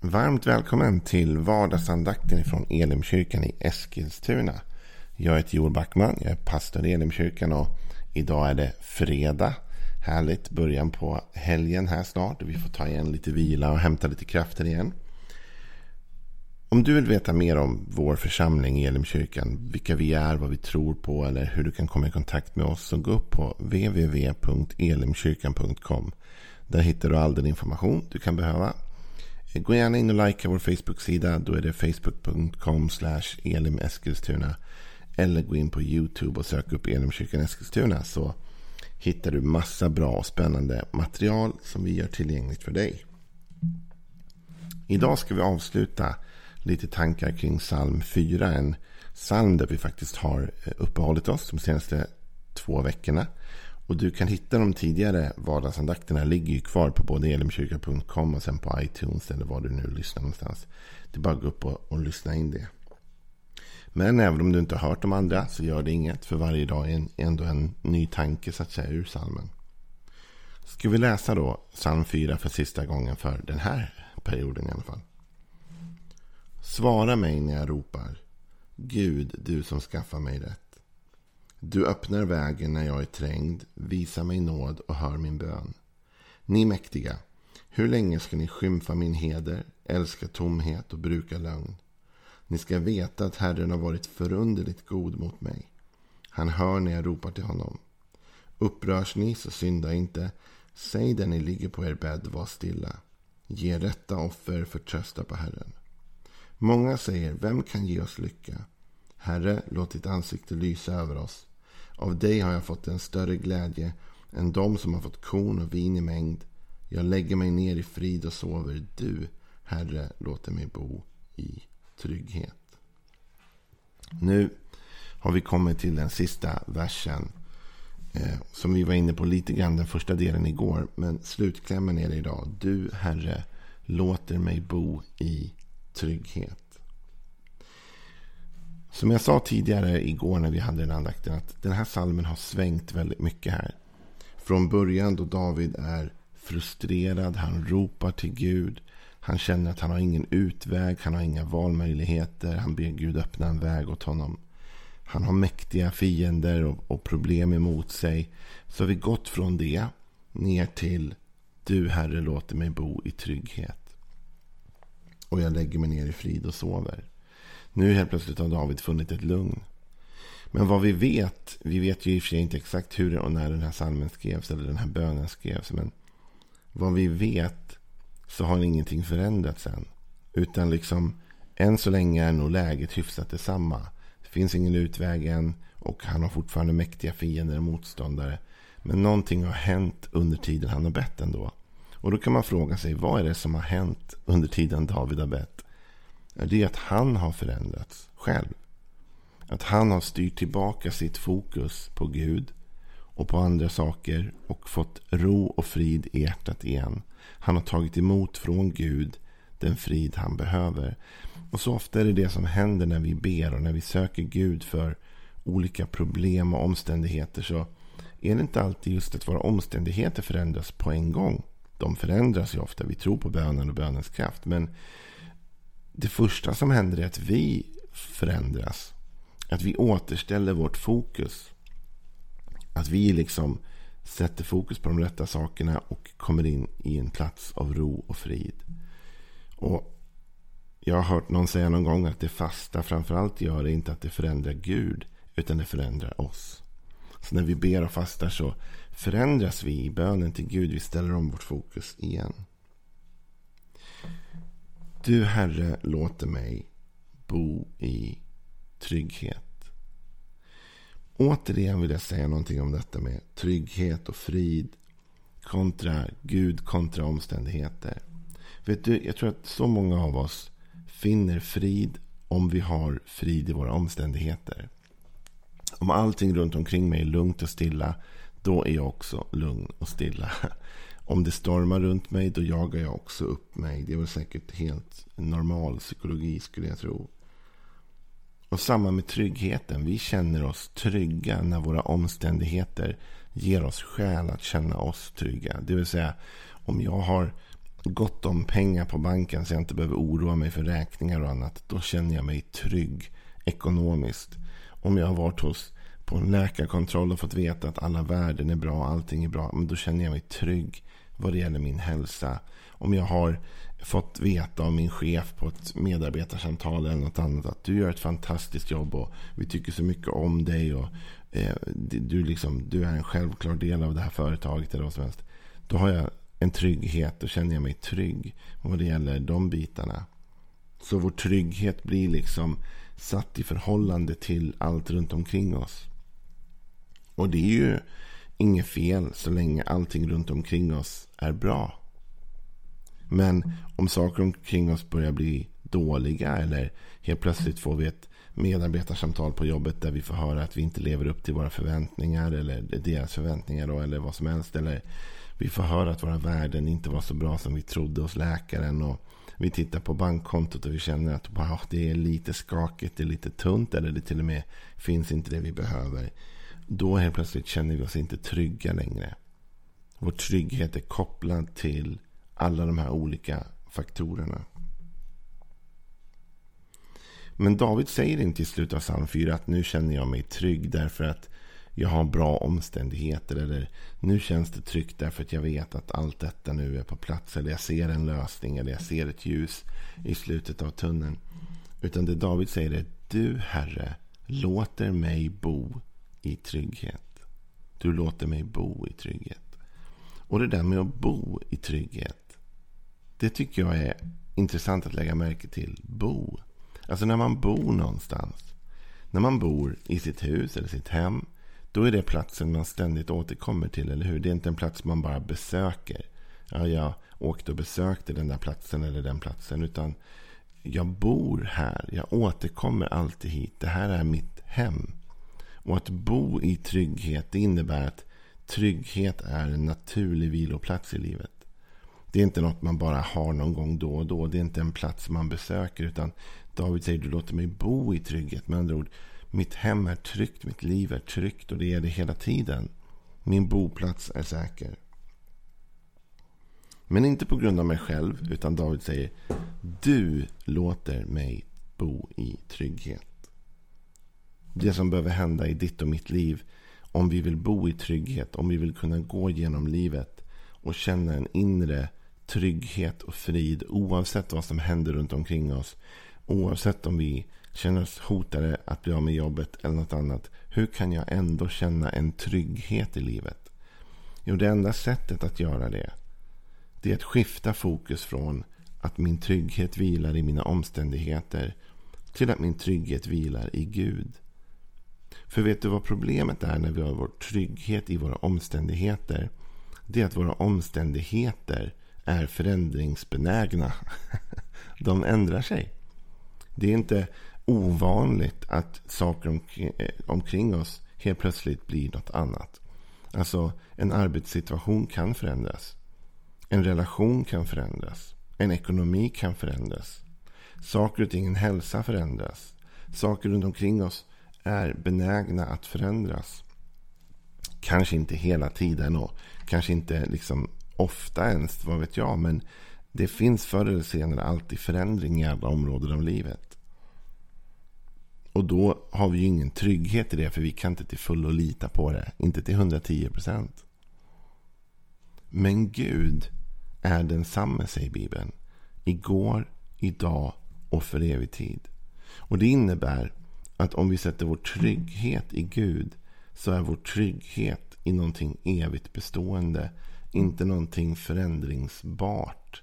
Varmt välkommen till vardagsandakten från Elimkyrkan i Eskilstuna. Jag heter Joel Backman, jag är pastor i Elimkyrkan och idag är det fredag. Härligt, början på helgen här snart. Vi får ta igen lite vila och hämta lite krafter igen. Om du vill veta mer om vår församling i Elimkyrkan, vilka vi är, vad vi tror på eller hur du kan komma i kontakt med oss så gå upp på www.elimkyrkan.com. Där hittar du all den information du kan behöva Gå gärna in och likea vår Facebook-sida. Då är det facebook.com elimeskilstuna. Eller gå in på YouTube och sök upp Elimkyrkan Eskilstuna. Så hittar du massa bra och spännande material som vi gör tillgängligt för dig. Idag ska vi avsluta lite tankar kring psalm 4. En psalm där vi faktiskt har eh, uppehållit oss de senaste två veckorna. Och du kan hitta de tidigare vardagsandakterna. ligger ju kvar på både elimkyrka.com och sen på iTunes eller var du nu lyssnar någonstans. Det är bara att gå upp och, och lyssna in det. Men även om du inte har hört de andra så gör det inget. För varje dag är en, ändå en ny tanke så att säga ur salmen. Ska vi läsa då psalm 4 för sista gången för den här perioden i alla fall. Svara mig när jag ropar. Gud, du som skaffar mig rätt. Du öppnar vägen när jag är trängd, visa mig nåd och hör min bön. Ni mäktiga, hur länge ska ni skymfa min heder, älska tomhet och bruka lögn? Ni ska veta att Herren har varit förunderligt god mot mig. Han hör när jag ropar till honom. Upprörs ni så synda inte. Säg där ni ligger på er bädd, var stilla. Ge rätta offer, förtrösta på Herren. Många säger, vem kan ge oss lycka? Herre, låt ditt ansikte lysa över oss. Av dig har jag fått en större glädje än de som har fått korn och vin i mängd. Jag lägger mig ner i frid och sover. Du, Herre, låter mig bo i trygghet. Nu har vi kommit till den sista versen. Eh, som vi var inne på lite grann den första delen igår. Men slutklämmen är det idag. Du, Herre, låter mig bo i trygghet. Som jag sa tidigare igår när vi hade den andakten att den här salmen har svängt väldigt mycket här. Från början då David är frustrerad, han ropar till Gud. Han känner att han har ingen utväg, han har inga valmöjligheter. Han ber Gud öppna en väg åt honom. Han har mäktiga fiender och, och problem emot sig. Så har vi gått från det ner till Du Herre låter mig bo i trygghet. Och jag lägger mig ner i frid och sover. Nu helt plötsligt har David funnit ett lugn. Men vad vi vet, vi vet ju i och för sig inte exakt hur och när den här salmen skrevs eller den här bönen skrevs. Men vad vi vet så har ingenting förändrats än. Utan liksom än så länge är nog läget hyfsat detsamma. Det finns ingen utväg än och han har fortfarande mäktiga fiender och motståndare. Men någonting har hänt under tiden han har bett ändå. Och då kan man fråga sig, vad är det som har hänt under tiden David har bett? Det är att han har förändrats själv. Att han har styrt tillbaka sitt fokus på Gud och på andra saker och fått ro och frid i hjärtat igen. Han har tagit emot från Gud den frid han behöver. Och så ofta är det det som händer när vi ber och när vi söker Gud för olika problem och omständigheter. Så är det inte alltid just att våra omständigheter förändras på en gång. De förändras ju ofta. Vi tror på bönen och bönens kraft. Men det första som händer är att vi förändras. Att vi återställer vårt fokus. Att vi liksom sätter fokus på de rätta sakerna och kommer in i en plats av ro och frid. Och Jag har hört någon säga någon gång att det fasta framförallt gör är inte att det förändrar Gud utan det förändrar oss. Så när vi ber och fastar så förändras vi i bönen till Gud. Vi ställer om vårt fokus igen. Du Herre låter mig bo i trygghet. Återigen vill jag säga någonting om detta med trygghet och frid kontra Gud kontra omständigheter. Vet du, jag tror att så många av oss finner frid om vi har frid i våra omständigheter. Om allting runt omkring mig är lugnt och stilla, då är jag också lugn och stilla. Om det stormar runt mig då jagar jag också upp mig. Det är väl säkert helt normal psykologi skulle jag tro. Och samma med tryggheten. Vi känner oss trygga när våra omständigheter ger oss skäl att känna oss trygga. Det vill säga om jag har gott om pengar på banken så jag inte behöver oroa mig för räkningar och annat. Då känner jag mig trygg ekonomiskt. Om jag har varit hos på en läkarkontroll och fått veta att alla värden är bra, allting är bra. Men då känner jag mig trygg vad det gäller min hälsa. Om jag har fått veta av min chef på ett medarbetarsamtal eller något annat att du gör ett fantastiskt jobb och vi tycker så mycket om dig och eh, du, liksom, du är en självklar del av det här företaget eller vad som helst. Då har jag en trygghet. Då känner jag mig trygg vad det gäller de bitarna. Så vår trygghet blir liksom satt i förhållande till allt runt omkring oss. Och det är ju inget fel så länge allting runt omkring oss är bra. Men om saker omkring oss börjar bli dåliga eller helt plötsligt får vi ett medarbetarsamtal på jobbet där vi får höra att vi inte lever upp till våra förväntningar eller deras förväntningar då, eller vad som helst. Eller vi får höra att våra värden inte var så bra som vi trodde hos läkaren. Och vi tittar på bankkontot och vi känner att wow, det är lite skakigt, det är lite tunt eller det till och med finns inte det vi behöver. Då helt plötsligt känner vi oss inte trygga längre. Vår trygghet är kopplad till alla de här olika faktorerna. Men David säger inte i slutet av psalm 4 att nu känner jag mig trygg därför att jag har bra omständigheter. Eller nu känns det tryggt därför att jag vet att allt detta nu är på plats. Eller jag ser en lösning eller jag ser ett ljus i slutet av tunneln. Utan det David säger är du Herre låter mig bo i trygghet. Du låter mig bo i trygghet. Och det där med att bo i trygghet. Det tycker jag är intressant att lägga märke till. Bo. Alltså när man bor någonstans. När man bor i sitt hus eller sitt hem. Då är det platsen man ständigt återkommer till, eller hur? Det är inte en plats man bara besöker. Ja, jag åkte och besökte den där platsen eller den platsen. Utan jag bor här. Jag återkommer alltid hit. Det här är mitt hem. Och att bo i trygghet det innebär att trygghet är en naturlig viloplats i livet. Det är inte något man bara har någon gång då och då. Det är inte en plats man besöker. Utan David säger du låter mig bo i trygghet. Med andra ord, mitt hem är tryggt, mitt liv är tryggt och det är det hela tiden. Min boplats är säker. Men inte på grund av mig själv, utan David säger Du låter mig bo i trygghet. Det som behöver hända i ditt och mitt liv om vi vill bo i trygghet, om vi vill kunna gå genom livet och känna en inre trygghet och frid oavsett vad som händer runt omkring oss. Oavsett om vi känner oss hotade att bli av med jobbet eller något annat. Hur kan jag ändå känna en trygghet i livet? Jo, det enda sättet att göra det, det är att skifta fokus från att min trygghet vilar i mina omständigheter till att min trygghet vilar i Gud. För vet du vad problemet är när vi har vår trygghet i våra omständigheter? Det är att våra omständigheter är förändringsbenägna. De ändrar sig. Det är inte ovanligt att saker eh, omkring, oss helt plötsligt blir något annat. Alltså en arbetssituation kan förändras. En relation kan förändras. En ekonomi kan förändras. Saker och ting, en hälsa förändras. Saker runt omkring oss är benägna att förändras. Kanske inte hela tiden och kanske inte liksom ofta ens, vad vet jag. Men det finns förr eller senare alltid förändring i alla områden av livet. Och då har vi ju ingen trygghet i det. För vi kan inte till fullo lita på det. Inte till 110 procent. Men Gud är densamme, säger Bibeln. Igår, idag och för evig tid. Och det innebär att om vi sätter vår trygghet i Gud så är vår trygghet i någonting evigt bestående. Inte någonting förändringsbart.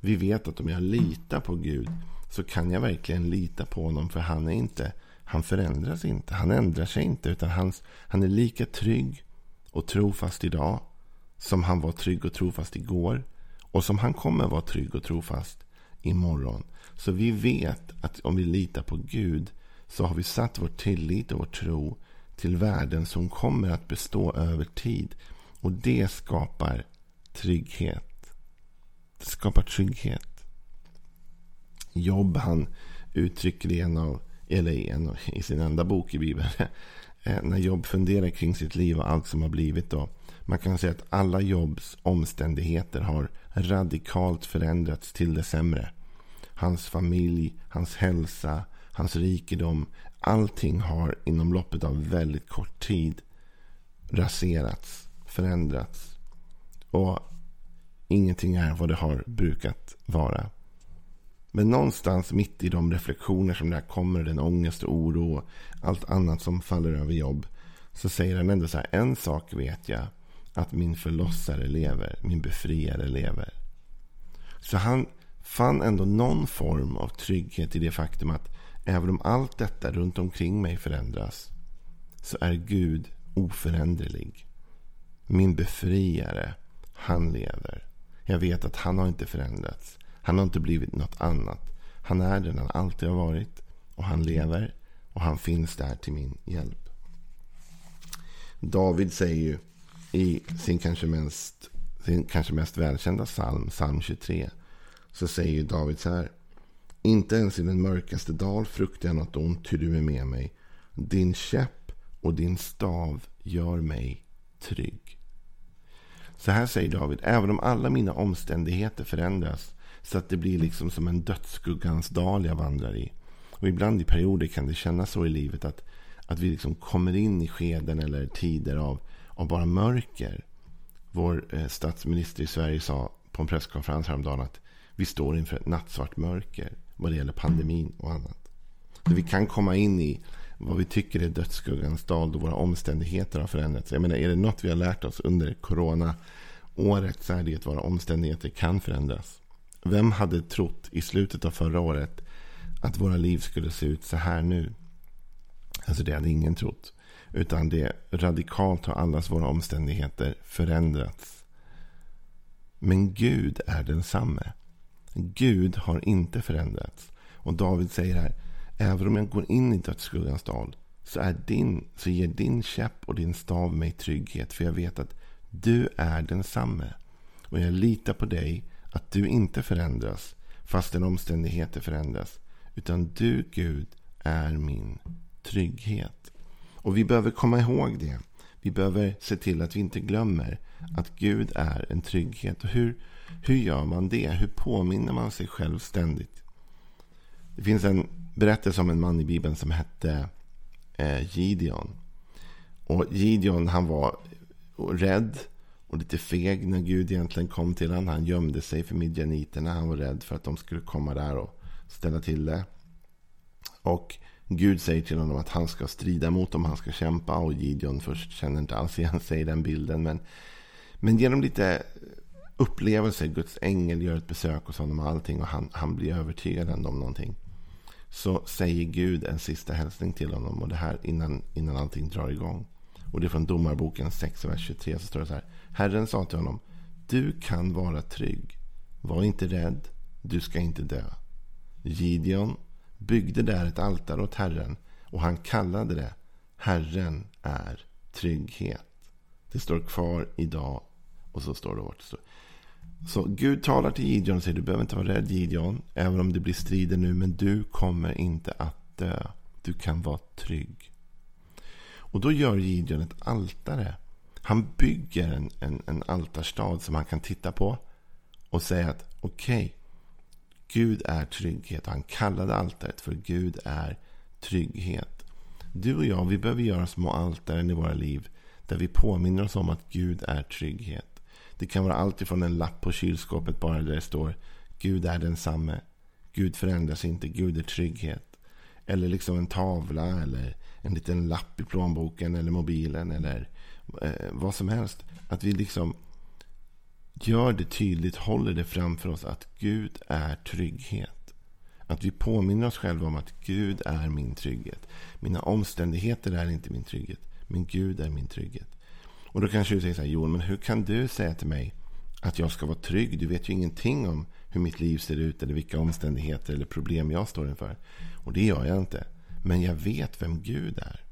Vi vet att om jag litar på Gud så kan jag verkligen lita på honom. För han är inte han förändras inte. Han ändrar sig inte. Utan han, han är lika trygg och trofast idag. Som han var trygg och trofast igår. Och som han kommer vara trygg och trofast imorgon. Så vi vet att om vi litar på Gud. Så har vi satt vår tillit och vår tro till värden som kommer att bestå över tid. Och det skapar trygghet. Det skapar trygghet. Jobb han uttrycker i en av eller i, en, i sin enda bok i Bibeln. Eh, när Jobb funderar kring sitt liv och allt som har blivit då. Man kan säga att alla Jobs omständigheter har radikalt förändrats till det sämre. Hans familj, hans hälsa, hans rikedom. Allting har inom loppet av väldigt kort tid raserats, förändrats. Och ingenting är vad det har brukat vara. Men någonstans mitt i de reflektioner som där kommer, den ångest och oro och allt annat som faller över jobb. Så säger han ändå så här, en sak vet jag. Att min förlossare lever, min befriare lever. Så han fann ändå någon form av trygghet i det faktum att även om allt detta runt omkring mig förändras. Så är Gud oföränderlig. Min befriare, han lever. Jag vet att han har inte förändrats. Han har inte blivit något annat. Han är den han alltid har varit. Och han lever. Och han finns där till min hjälp. David säger ju i sin kanske mest, sin kanske mest välkända psalm, psalm 23. Så säger David så här. Inte ens i den mörkaste dal fruktar jag något ont, ty du är med mig. Din käpp och din stav gör mig trygg. Så här säger David, även om alla mina omständigheter förändras så att det blir liksom som en dödsskuggans dal jag vandrar i. Och ibland i perioder kan det kännas så i livet att, att vi liksom kommer in i skeden eller tider av, av bara mörker. Vår eh, statsminister i Sverige sa på en presskonferens häromdagen att vi står inför ett nattsvart mörker vad det gäller pandemin och annat. Så vi kan komma in i vad vi tycker är dödsskuggans dal då våra omständigheter har förändrats. Jag menar, är det något vi har lärt oss under corona-året så är det att våra omständigheter kan förändras. Vem hade trott i slutet av förra året att våra liv skulle se ut så här nu? Alltså det hade ingen trott. Utan det radikalt har allas våra omständigheter förändrats. Men Gud är densamme. Gud har inte förändrats. Och David säger här, även om jag går in i dödsskuggans dal så, är din, så ger din käpp och din stav mig trygghet. För jag vet att du är densamme. Och jag litar på dig att du inte förändras fastän omständigheter förändras. Utan du, Gud, är min trygghet. Och vi behöver komma ihåg det. Vi behöver se till att vi inte glömmer att Gud är en trygghet. Och hur, hur gör man det? Hur påminner man sig själv ständigt? Det finns en berättelse om en man i Bibeln som hette eh, Gideon. Och Gideon han var rädd och lite feg när Gud egentligen kom till honom. Han gömde sig för midjaniterna. Han var rädd för att de skulle komma där och ställa till det. Och Gud säger till honom att han ska strida mot dem. Han ska kämpa. Och Gideon först känner inte alls igen sig i den bilden. Men, men genom lite upplevelse, Guds ängel gör ett besök hos honom och allting. Och han, han blir övertygad om någonting. Så säger Gud en sista hälsning till honom. Och det här innan, innan allting drar igång. Och det är från Domarboken 6, vers 23. Så står det så här. Herren sa till honom. Du kan vara trygg. Var inte rädd. Du ska inte dö. Gideon byggde där ett altare åt Herren. Och han kallade det Herren är trygghet. Det står kvar idag. Och så står det vart så Gud talar till Gideon och säger du behöver inte vara rädd Gideon. Även om det blir strider nu. Men du kommer inte att dö. Du kan vara trygg. Och då gör Gideon ett altare. Han bygger en, en, en altarstad som han kan titta på. Och säga att okej. Okay, Gud är trygghet. Han kallade altaret för Gud är trygghet. Du och jag, vi behöver göra små altaren i våra liv. Där vi påminner oss om att Gud är trygghet. Det kan vara allt ifrån en lapp på kylskåpet bara där det står Gud är densamme. Gud förändras inte. Gud är trygghet. Eller liksom en tavla eller en liten lapp i plånboken eller mobilen eller eh, vad som helst. Att vi liksom gör det tydligt, håller det framför oss att Gud är trygghet. Att vi påminner oss själva om att Gud är min trygghet. Mina omständigheter är inte min trygghet. Men Gud är min trygghet. Och då kanske du säger så här, Joel, men hur kan du säga till mig att jag ska vara trygg? Du vet ju ingenting om hur mitt liv ser ut eller vilka omständigheter eller problem jag står inför. Och det gör jag inte. Men jag vet vem Gud är.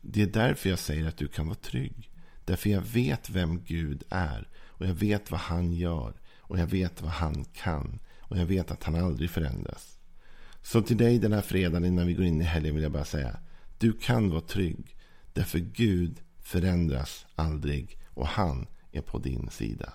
Det är därför jag säger att du kan vara trygg. Därför jag vet vem Gud är. Och jag vet vad han gör. Och jag vet vad han kan. Och jag vet att han aldrig förändras. Så till dig den här fredagen innan vi går in i helgen vill jag bara säga. Du kan vara trygg. Därför Gud förändras aldrig och han är på din sida.